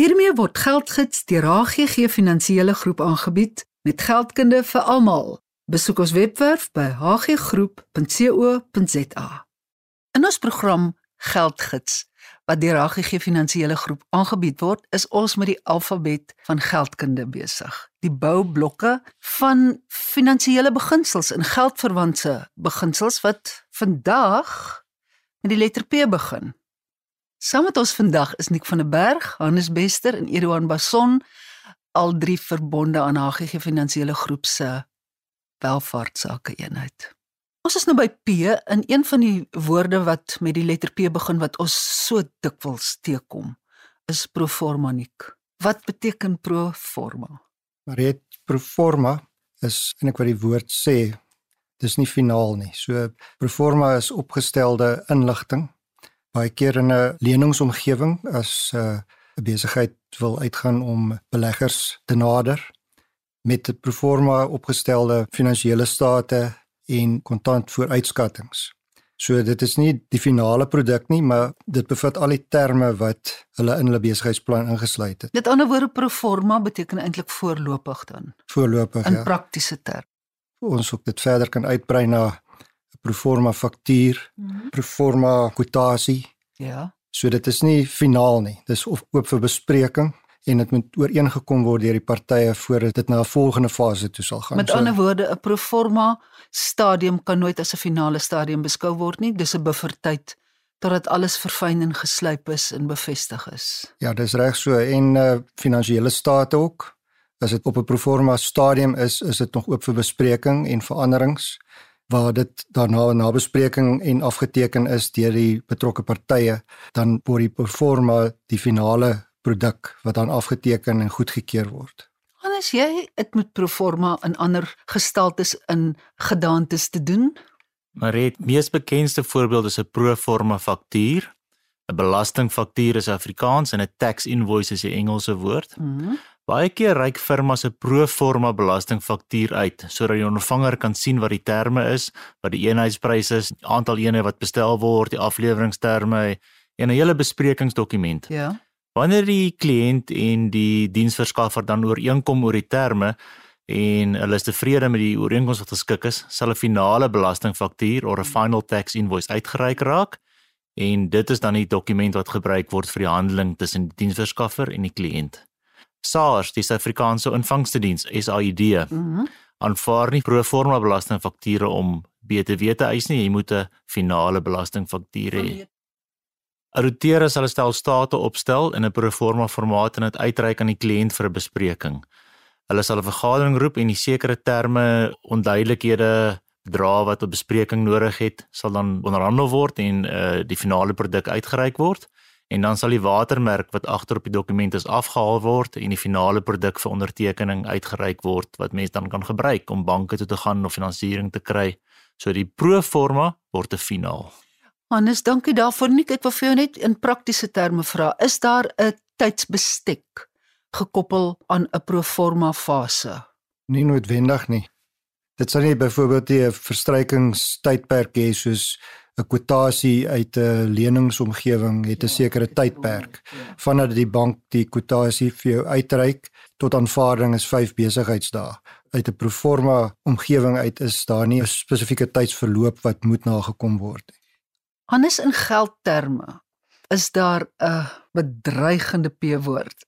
Hiermee word geldgids deur HGG Finansiële Groep aangebied met geldkunde vir almal. Besoek ons webwerf by hggroep.co.za. In ons program Geldgids wat deur HGG Finansiële Groep aangebied word, is ons met die alfabet van geldkunde besig. Die boublokke van finansiële beginsels en geldverwantse beginsels wat vandag met die letter P begin. Saam met ons vandag is Nik van der Berg, Hannes Bester en Eduan Bason, al drie verbonde aan HGG Finansiële Groep se welvaartsake eenheid. Ons is nou by P in een van die woorde wat met die letter P begin wat ons so dikwels teekom, is proforma Nik. Wat beteken proforma? Maar dit proforma is ek wat die woord sê, dis nie finaal nie. So proforma is opgestelde inligting baie keer in 'n leningsomgewing as 'n uh, 'n besigheid wil uitgaan om beleggers te nader met 'n proforma opgestelde finansiële state en kontant vooruitskattings. So dit is nie die finale produk nie, maar dit bevat al die terme wat hulle in hulle besigheidsplan ingesluit het. Met ander woorde proforma beteken eintlik voorlopig dan. Voorlopig in ja. praktiese terme. Ons ook dit verder kan uitbrei na proforma faktuur, mm -hmm. proforma kwotasie. Ja. So dit is nie finaal nie. Dis oop vir bespreking en dit moet ooreengekom word deur die partye voordat dit na 'n volgende fase toe sal gaan. Met so, ander woorde, 'n proforma stadium kan nooit as 'n finale stadium beskou word nie. Dis 'n buffertyd totdat alles verfyn en geslyp is en bevestig is. Ja, dis reg so en uh finansiële state ook. As dit op 'n proforma stadium is, is dit nog oop vir bespreking en veranderings waar dit daarna na bespreking en afgeteken is deur die betrokke partye, dan word die performa die finale produk wat dan afgeteken en goedgekeur word. Anders jy dit met proforma in ander gestaltes in gedaantes te doen? Maar het mees bekendste voorbeeld is 'n proforma faktuur. 'n Belastingfaktuur is Afrikaans en 'n tax invoice is die Engelse woord. Mm Baie keer reik firmas 'n pro forma belastingfaktuur uit sodat die ontvanger kan sien wat die terme is, wat die eenheidsprys is, die aantal eenhede wat bestel word, die afleweringsterme en 'n hele besprekingsdokument. Ja. Wanneer die kliënt en die diensverskaffer dan ooreenkom oor die terme en hulle is tevrede met die ooreenkoms wat geskik is, sal 'n finale belastingfaktuur of 'n final tax invoice uitgereik raak en dit is dan die dokument wat gebruik word vir die handeling tussen die diensverskaffer en die kliënt. SARS, die Suid-Afrikaanse Ontvangstediens SAID. Mm aanvaar nie pro forma belastingfakture om BTW te eis nie, jy moet 'n finale belastingfaktuur hê. Auditeerders sal 'n stel state opstel in 'n pro forma formaat en dit uitreik aan die kliënt vir 'n bespreking. Hulle sal 'n vergadering roep en die sekere terme, onduidelikhede, bedrae wat 'n bespreking nodig het, sal dan onderhandel word en uh, die finale produk uitgereik word en dan sal die watermerk wat agter op die dokument is afgehaal word en die finale produk vir ondertekening uitgereik word wat mense dan kan gebruik om banke toe te gaan of finansiering te kry. So die pro forma word 'n finaal. Hannes, dankie daarvoor. Nik, ek wil vir jou net in praktiese terme vra, is daar 'n tydsbestek gekoppel aan 'n pro forma fase? Nie noodwendig nie. Dit sal nie byvoorbeeld 'n verstrykingstydperk hê soos 'n kwotasie uit 'n leningsomgewing het 'n sekere tydperk vandat die bank die kwotasie vir jou uitreik tot aanvaarding is 5 besigheidsdae. Uit 'n proforma omgewing uit is daar nie 'n spesifieke tydsverloop wat moet nagekom word nie. Hannes in geldterme is daar 'n bedreigende P-woord.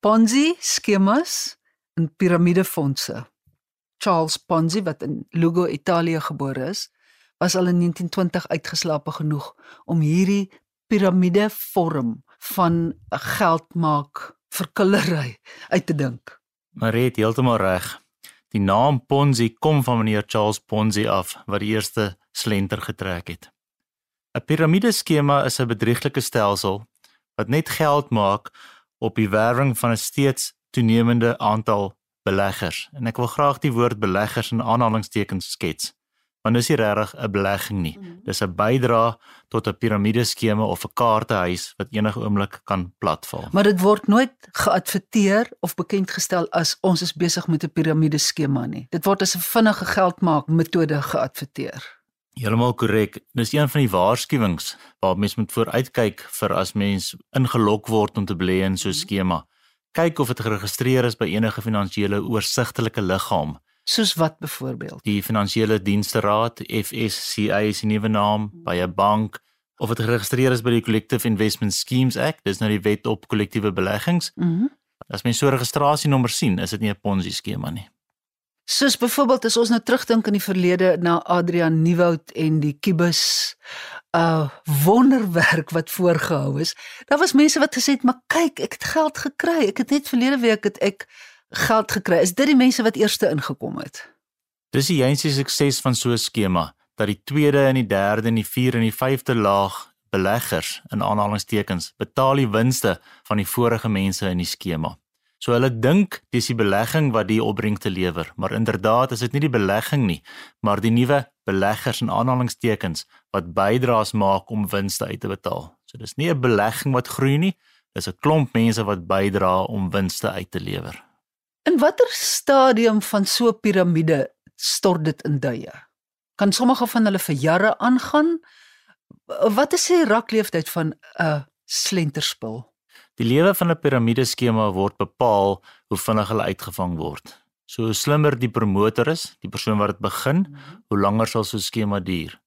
Ponzi skemas en piramidefondse. Charles Ponzi wat in Lugo, Italië gebore is, was al in 1920 uitgeslape genoeg om hierdie piramide vorm van 'n geldmaak verkillery uit te dink. Maar jy het heeltemal reg. Die naam Ponzi kom van meneer Charles Ponzi af wat die eerste slenter getrek het. 'n Piramideskema is 'n bedrieglike stelsel wat net geld maak op die werwing van 'n steeds toenemende aantal beleggers. En ek wil graag die woord beleggers in aanhalingstekens skets. Want dis nie regtig 'n belegging nie. Dis 'n bydrae tot 'n piramideskema of 'n kaartehuis wat enige oomblik kan platval. Maar dit word nooit geadverteer of bekend gestel as ons is besig met 'n piramideskema nie. Dit word as 'n vinnige geldmaak metode geadverteer. Heeltemal korrek. Dis een van die waarskuwings waar mens moet vooruitkyk vir as mens ingelok word om te belê in so 'n skema. Kyk of dit geregistreer is by enige finansiële oorsigtelike liggaam. Soos wat byvoorbeeld? Die Finansiële Dienste Raad, FSCA is die nuwe naam, by 'n bank of dit geregistreer is by die Collective Investment Schemes Act, dis nou die wet op kollektiewe beleggings. Mm as mens so 'n registrasienommer sien, is dit nie 'n Ponzi skema nie. Soos byvoorbeeld as ons nou terugdink in die verlede na Adrian Nieuwoud en die Kibus uh wonderwerk wat voorgehou is. Daar was mense wat gesê het, "Maar kyk, ek het geld gekry. Ek het net verlede week het ek geld gekry." Is dit die mense wat eerste ingekom het? Dis die eensie sukses van so 'n skema dat die tweede en die derde en die vierde en die vyfde laag beleggers in aanhalingstekens betaal die winste van die vorige mense in die skema. So hulle dink dis die belegging wat die opbrengste lewer, maar inderdaad is dit nie die belegging nie, maar die nuwe beleggers in aanhalingstekens wat bydraes maak om winste uit te betaal. So dis nie 'n belegging wat groei nie, dis 'n klomp mense wat bydra om winste uit te lewer. In watter stadium van so 'n piramide stort dit in duie? Kan sommige van hulle vir jare aangaan? Wat is die rakleeftyd van 'n slenterspil? Die lewe van 'n piramideskema word bepaal hoe vinnig hulle uitgevang word. So hoe slimmer die promotor is, die persoon wat dit begin, hoe langer sal so 'n skema duur.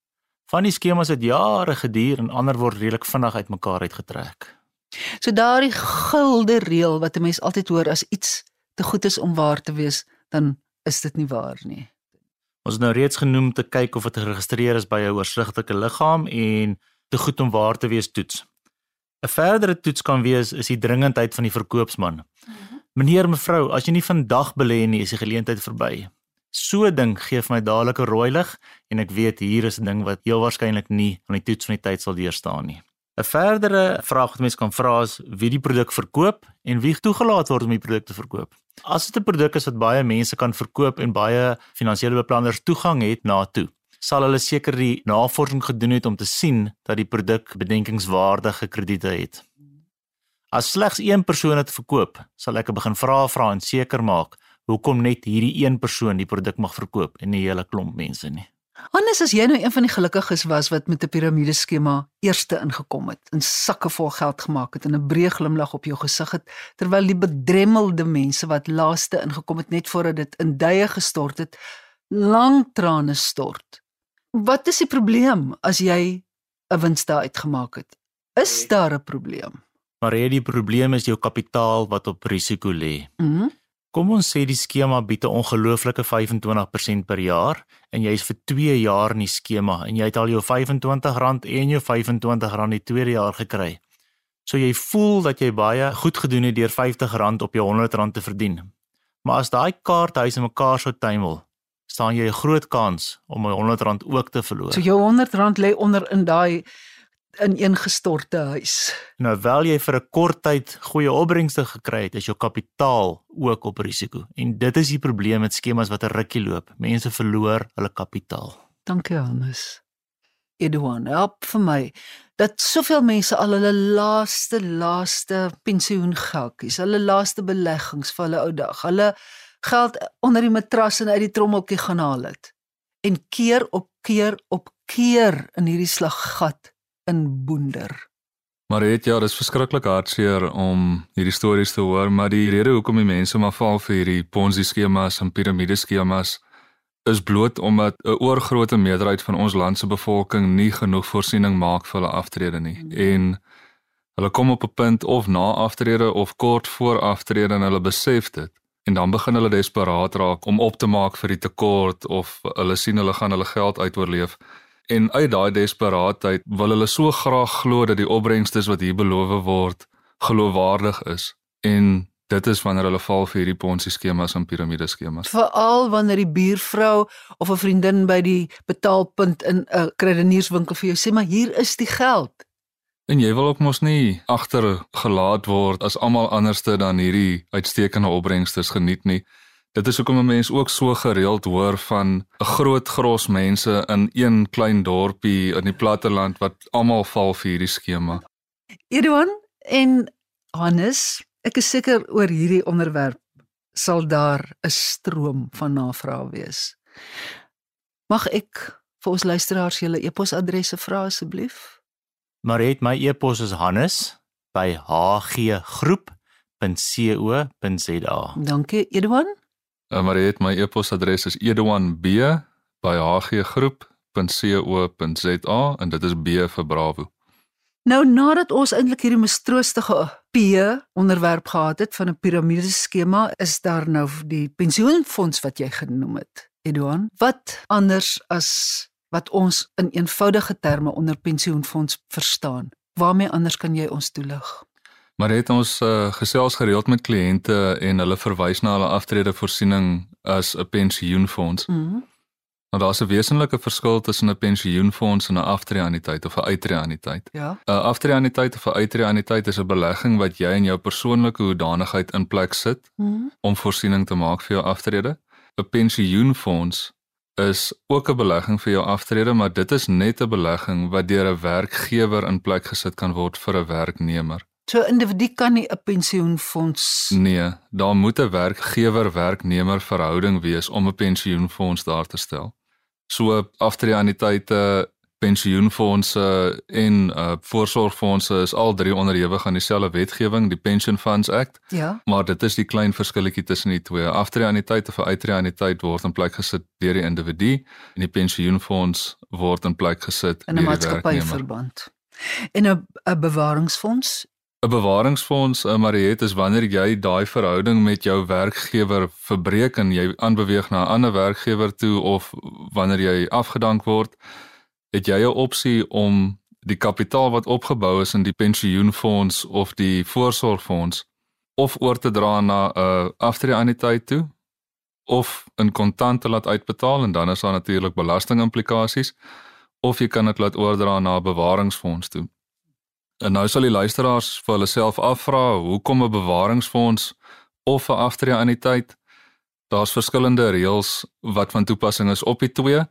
Van die skemas het jare geduur en ander word redelik vinnig uitmekaar uitgetrek. So daardie gulde reël wat 'n mens altyd hoor as iets te goed is om waar te wees, dan is dit nie waar nie. Ons het nou reeds genoem te kyk of dit geregistreer is by 'n oorsigtelike liggaam en te goed om waar te wees toets. 'n Verdere toets kan wees is die dringendheid van die verkoopsman. Meneer, mevrou, as jy nie vandag belê nie, is die geleentheid verby. So 'n ding gee vir my dadelik 'n rooi lig en ek weet hier is 'n ding wat heel waarskynlik nie aan die toets van die tyd sal deurstaan nie. 'n Verdere vraag wat mense kan vra is wie die produk verkoop en wie toegelaat word om die produk te verkoop. As dit 'n produk is wat baie mense kan verkoop en baie finansiële beplanners toegang het na toe, sal hulle seker die navorsing gedoen het om te sien dat die produk bedenkingswaardige krediete het. As slegs een persoon dit verkoop, sal ek begin vra vra en seker maak hoekom net hierdie een persoon die produk mag verkoop en nie 'n hele klomp mense nie. Anders as jy nou een van die gelukkiges was wat met 'n piramideskema eerste ingekom het en sakke vol geld gemaak het en 'n breë glimlag op jou gesig het terwyl die bedremmelde mense wat laaste ingekom het net voordat dit in duie gestort het, lang trane stort. Wat is die probleem as jy 'n wins daar uitgemaak het? Is daar 'n probleem? Maar hierdie probleem is jou kapitaal wat op risiko lê. Mhm. Mm Kom ons sê die skema bied 'n ongelooflike 25% per jaar en jy's vir 2 jaar in die skema en jy het al jou R25 en jou R25 die tweede jaar gekry. So jy voel dat jy baie goed gedoen het deur R50 op jou R100 te verdien. Maar as daai kaarthuis in mekaar sou tuimel, staan jy 'n groot kans om jou R100 ook te verloor. So jou R100 lê onder in daai ineengestorte huis. Nou wel jy vir 'n kort tyd goeie opbrengste gekry het, is jou kapitaal ook op risiko. En dit is die probleem met skemas wat 'n rukkie loop. Mense verloor hulle kapitaal. Dankie Hannes. Edouan, help vir my dat soveel mense al hulle laaste laaste pensioengeldjies, hulle laaste beleggings vir hulle ou dag, hulle geld onder die matras en uit die trommeltjie gaan haal het. En keer op keer op keer in hierdie slaggat in boender. Maar het ja, dis verskriklik hartseer om hierdie stories te hoor, maar die rede hoekom die mense maar val vir hierdie Ponzi skemas en piramide skemas is bloot omdat 'n oorgrootste meerderheid van ons land se bevolking nie genoeg voorsiening maak vir hulle aftrede nie. Mm. En hulle kom op 'n punt of na aftrede of kort voor aftrede en hulle besef dit. En dan begin hulle desperaat raak om op te maak vir die tekort of hulle sien hulle gaan hulle geld uitoorleef. En uit daai desperaatheid wil hulle so graag glo dat die opbrengstes wat hier beloof word geloofwaardig is. En dit is wanneer hulle val vir hierdie ponzi skemas en piramide skemas. Veral wanneer die buurvrou of 'n vriendin by die betaalpunt in 'n kredenierswinkel vir jou sê maar hier is die geld. En jy wil ook mos nie agtergelaat word as almal anderste dan hierdie uitstekende opbrengstes geniet nie. Dit is hoekom 'n mens ook so gereeld hoor van 'n groot gros mense in een klein dorpie in die platteland wat almal val vir hierdie skema. Edouan en Hannes, ek is seker oor hierdie onderwerp sal daar 'n stroom van navraag wees. Mag ek vir ons luisteraars julle e-posadresse vra asseblief? Mariet, my e-pos is hannes@hggroep.co.za. Dankie, Edwan. Uh, Mariet, my e-posadres is edwanb@hggroep.co.za en dit is B vir Bravo. Nou nadat ons eintlik hierdie mistroostige P onderwerp gehad het van 'n piramideskema, is daar nou die pensioenfonds wat jy genoem het. Edouan, wat anders as wat ons in eenvoudige terme onder pensioenfonds verstaan? Waarmee anders kan jy ons toelig? Maar het ons uh, gesels gereeld met kliënte en hulle verwys na hulle aftredevoorsiening as 'n pensioenfonds. Mm Nou daar's 'n wesenlike verskil tussen 'n pensioenfonds en 'n aftreeanniteit of 'n uittreeanniteit. ja. 'n Aftreeanniteit of 'n uittreeanniteit is 'n belegging wat jy in jou persoonlike hoedanigheid in plek sit. Mm om voorsiening te maak vir jou aftrede. 'n Pensioenfonds is ook 'n belegging vir jou aftrede, maar dit is net 'n belegging wat deur 'n werkgewer in plek gesit kan word vir 'n werknemer. So 'n individu kan nie 'n pensioenfonds Nee, daar moet 'n werkgewer-werknemer verhouding wees om 'n pensioenfonds daar te stel. So aftreeanniteite, pensioenfondse en uh voorsorgfondse is al drie onderhewig aan dieselfde wetgewing, die Pension Funds Act, Ja. maar dit is die klein verskilletjie tussen die twee. Aftreeanniteit of 'n uittreeanniteit word in plek gesit deur die individu en die pensioenfonds word in plek gesit in 'n deur die werknemer. maatskappyverband. En 'n 'n bewaringsfonds? 'n Bewaringsfonds, uh, Mariet, is wanneer jy daai verhouding met jou werkgewer verbreek en jy aanbeweeg na 'n ander werkgewer toe of wanneer jy afgedank word, het jy 'n opsie om die kapitaal wat opgebou is in die pensioenfonds of die voorsorgfonds of oor te dra na 'n uh, aftreeanniteit toe of in kontant te laat uitbetaal en dan is daar natuurlik belastingimplikasies of jy kan dit laat oordra na 'n bewaringsfonds toe. En nou sal die luisteraars vir hulle self afvra, hoekom 'n bewaringsfonds of 'n aftreeanniteit? Daar's verskillende reëls wat van toepassing is op die twee.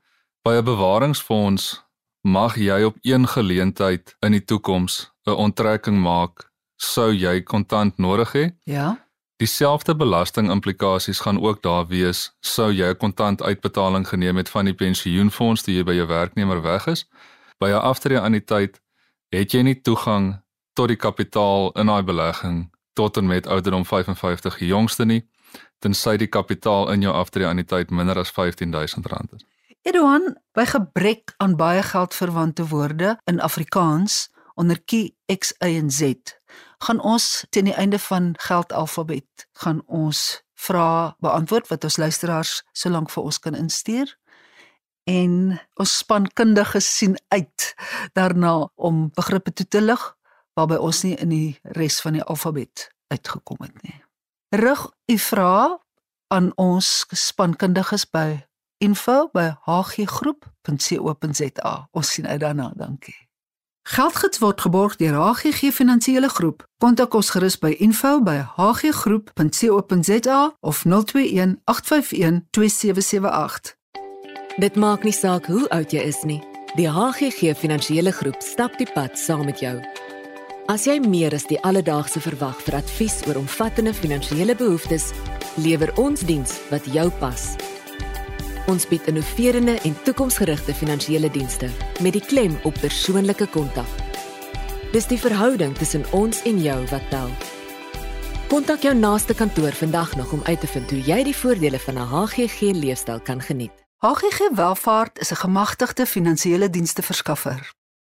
By 'n bewaringsfonds mag jy op een geleentheid in die toekoms 'n onttrekking maak sou jy kontant nodig hê. Ja. Dieselfde belastingimplikasies gaan ook daar wees sou jy 'n kontant uitbetaling geneem het van die pensioenfonds toe jy by jou werknemer weg is. By 'n aftreeanniteit het jy nie toegang tot die kapitaal in daai belegging tot en met ouderdom 55 die jongste nie tensy die kapitaal in jou aftreeanniteit minder as R15000 is. Edouan, by gebrek aan baie geldverwante woorde in Afrikaans onder Q X Y en Z, gaan ons teen die einde van geldalfabet gaan ons vra beantwoord wat ons luisteraars solank vir ons kan instuur. En ons spankundiges sien uit daarna om begrippe toe te lig waarby ons nie in die res van die alfabet uitgekom het nie. Rig u vrae aan ons spankundiges by info@hggroep.co.za. Ons sien uit daarna, dankie. Geldgids word geborg deur HGG Finansiële Groep. Kontak ons gerus by info@hggroep.co.za of 021 851 2778. Dit maak nie saak hoe oud jy is nie. Die HGG Finansiële Groep stap die pad saam met jou. As jy meer as die alledaagse verwag vir advies oor omvattende finansiële behoeftes, lewer ons diens wat jou pas. Ons bied innoverende en toekomsgerigte finansiële dienste met die klem op persoonlike kontak. Dis die verhouding tussen ons en jou wat tel. Kontak jou naaste kantoor vandag nog om uit te vind hoe jy die voordele van 'n HGG leefstyl kan geniet. HGG Welvaart is 'n gemagtigde finansiële dienste verskaffer.